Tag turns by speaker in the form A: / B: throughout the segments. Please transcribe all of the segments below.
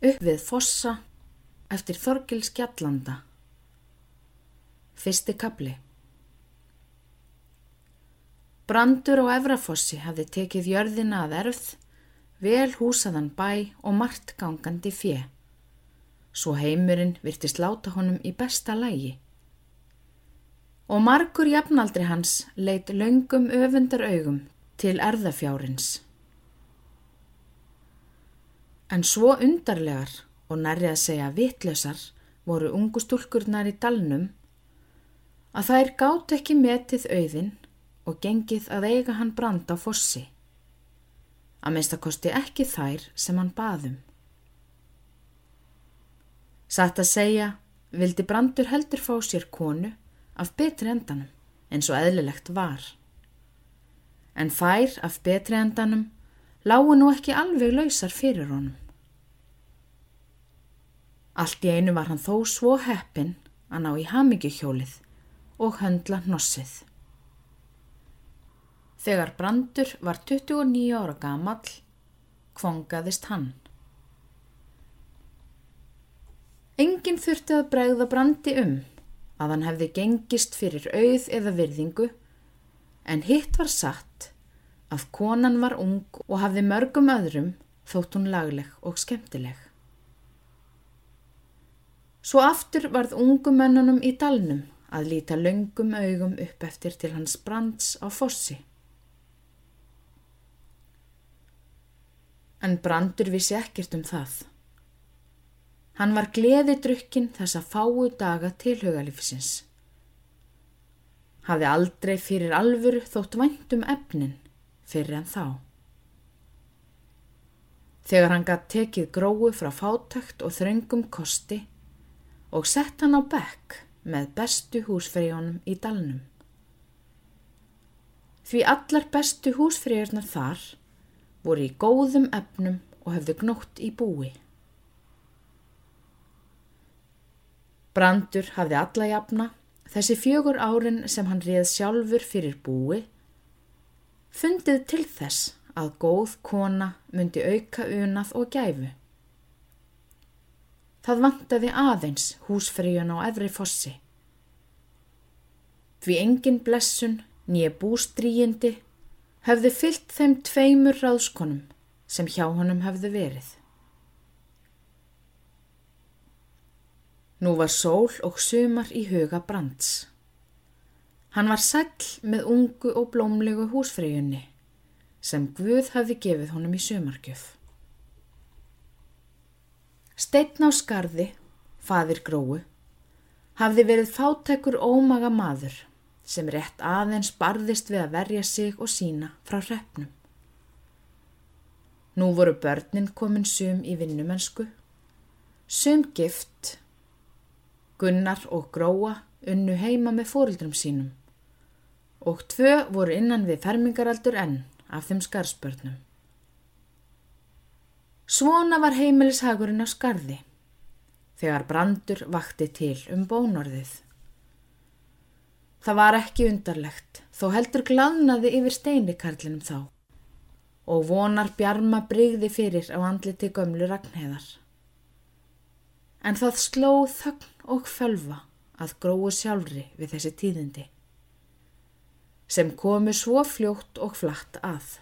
A: Upp við fossa eftir Þorgil Skjallanda. Fyrsti kapli. Brandur á Efrafossi hafði tekið jörðina að erfð, vel húsaðan bæ og margt gangandi fjö. Svo heimurinn virtist láta honum í besta lægi. Og margur jafnaldri hans leitt laungum öfundar augum til erðafjárins. En svo undarlegar og nærri að segja vitlausar voru ungu stúlkurnar í dalnum að þær gátt ekki metið auðin og gengið að eiga hann brand á fossi. Að minnstakosti ekki þær sem hann baðum. Satt að segja vildi brandur heldur fá sér konu af betri endanum eins og eðlilegt var. En þær af betri endanum lágu nú ekki alveg lausar fyrir honum. Allt í einu var hann þó svo heppin að ná í hamingjuhjólið og höndla hnossið. Þegar Brandur var 29 ára gamall, kvongaðist hann. Engin þurfti að bregða Brandi um að hann hefði gengist fyrir auð eða virðingu, en hitt var satt að konan var ung og hafði mörgum öðrum þótt hún lagleg og skemmtileg. Svo aftur varð ungumennunum í dalnum að líta löngum augum upp eftir til hans brands á fossi. En brandur vissi ekkert um það. Hann var gleði drukkin þess að fáu daga tilhugalífisins. Hafi aldrei fyrir alvuru þótt væntum efnin fyrir en þá. Þegar hann gætt tekið grói frá fátækt og þröngum kosti, og sett hann á bekk með bestu húsfreyjónum í dalnum. Því allar bestu húsfreyjurnar þar voru í góðum efnum og hefðu gnótt í búi. Brandur hafði alla jafna þessi fjögur árin sem hann reið sjálfur fyrir búi, fundið til þess að góð kona myndi auka unað og gæfu. Það vantaði aðeins húsfrýjun á eðri fossi. Því engin blessun nýja bústríjindi höfðu fyllt þeim tveimur ráðskonum sem hjá honum höfðu verið. Nú var sól og sumar í huga brands. Hann var sæll með ungu og blómlegu húsfrýjunni sem Guð hafi gefið honum í sumargjöf. Steinn á skarði, fadir gróu, hafði verið fátækur ómaga maður sem rétt aðeins barðist við að verja sig og sína frá hreppnum. Nú voru börnin komin sum í vinnumennsku, sum gift, gunnar og gróa unnu heima með fórildrum sínum og tvö voru innan við fermingaraldur enn af þeim skarspörnum. Svona var heimilishagurinn á skarði þegar brandur vakti til um bónorðið. Það var ekki undarlegt þó heldur glannaði yfir steinikarlinum þá og vonar bjarma brygði fyrir á andliti gömlu ragnheðar. En það slóð þögn og fölfa að gróðu sjálfri við þessi tíðindi sem komu svo fljótt og flatt að.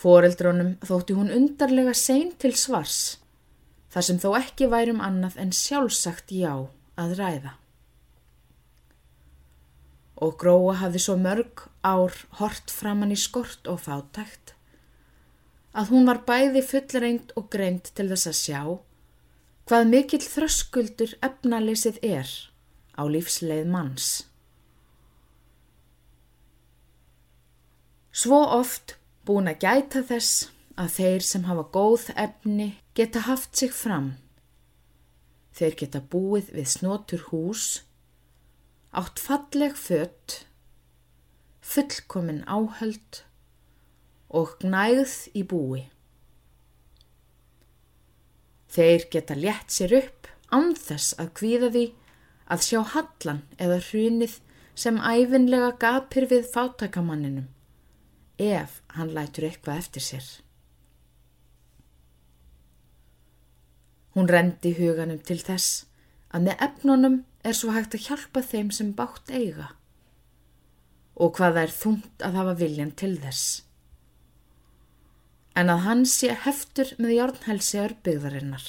A: Fóreldrónum þótti hún undarlega sein til svars, þar sem þó ekki værum annað en sjálfsagt já að ræða. Og gróa hafði svo mörg ár hort framann í skort og fátækt, að hún var bæði fullreint og greint til þess að sjá hvað mikill þröskuldur efnalysið er á lífsleið manns. Svo oft búin að gæta þess að þeir sem hafa góð efni geta haft sig fram. Þeir geta búið við snotur hús, átt falleg fött, fullkomin áhöld og gnægð í búi. Þeir geta létt sér upp anþess að kvíða því að sjá hallan eða hrunið sem æfinlega gapir við fátakamanninum ef hann lætur eitthvað eftir sér. Hún rendi huganum til þess að með efnunum er svo hægt að hjálpa þeim sem bátt eiga og hvaða er þungt að hafa viljan til þess. En að hann sé heftur með jórnhelsi örbyggðarinnar.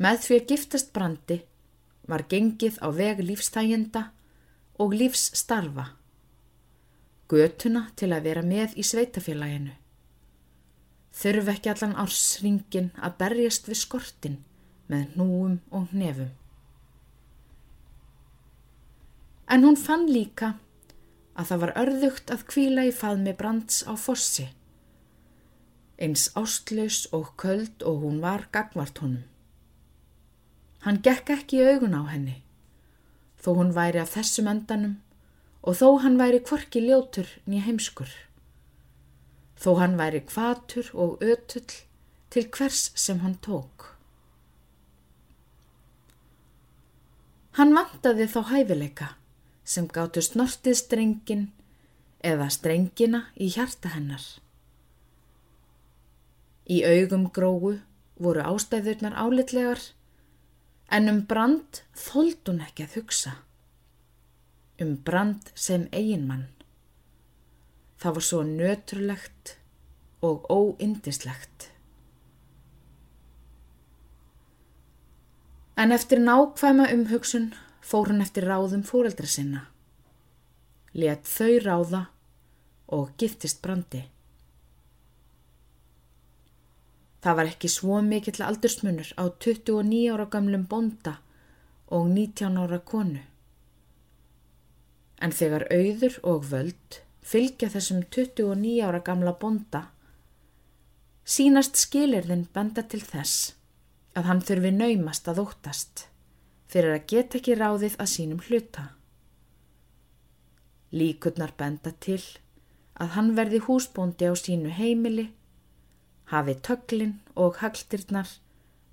A: Með því að giftast brandi var gengið á veg lífstæginda og lífsstarfa, götuna til að vera með í sveitafélaginu. Þurf ekki allan ársringin að berjast við skortin með hnúum og hnefum. En hún fann líka að það var örðugt að kvíla í faðmi brands á fossi. Eins ástlaus og köld og hún var gagvart honum. Hann gekk ekki í augun á henni, þó hún væri af þessum endanum og þó hann væri kvorki ljótur nýja heimskur. Þó hann væri kvatur og ötull til hvers sem hann tók. Hann vantaði þá hæfileika sem gáttu snortið strengin eða strengina í hjarta hennar. Í augum gróu voru ástæðurnar álitlegar en um brand þóld hún ekki að hugsa. Um brand sem eiginmann. Það var svo nötrulegt og óindislegt. En eftir nákvæma umhugsun fór hann eftir ráðum fóreldra sinna. Let þau ráða og giftist brandi. Það var ekki svo mikill aldursmunur á 29 ára gamlum bonda og 19 ára konu. En þegar auður og völd fylgja þessum 29 ára gamla bonda, sínast skilirðin benda til þess að hann þurfi naumast að óttast fyrir að geta ekki ráðið að sínum hluta. Líkurnar benda til að hann verði húsbóndi á sínu heimili, hafi töglin og hagldyrnar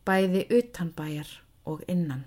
A: bæði utanbæjar og innan.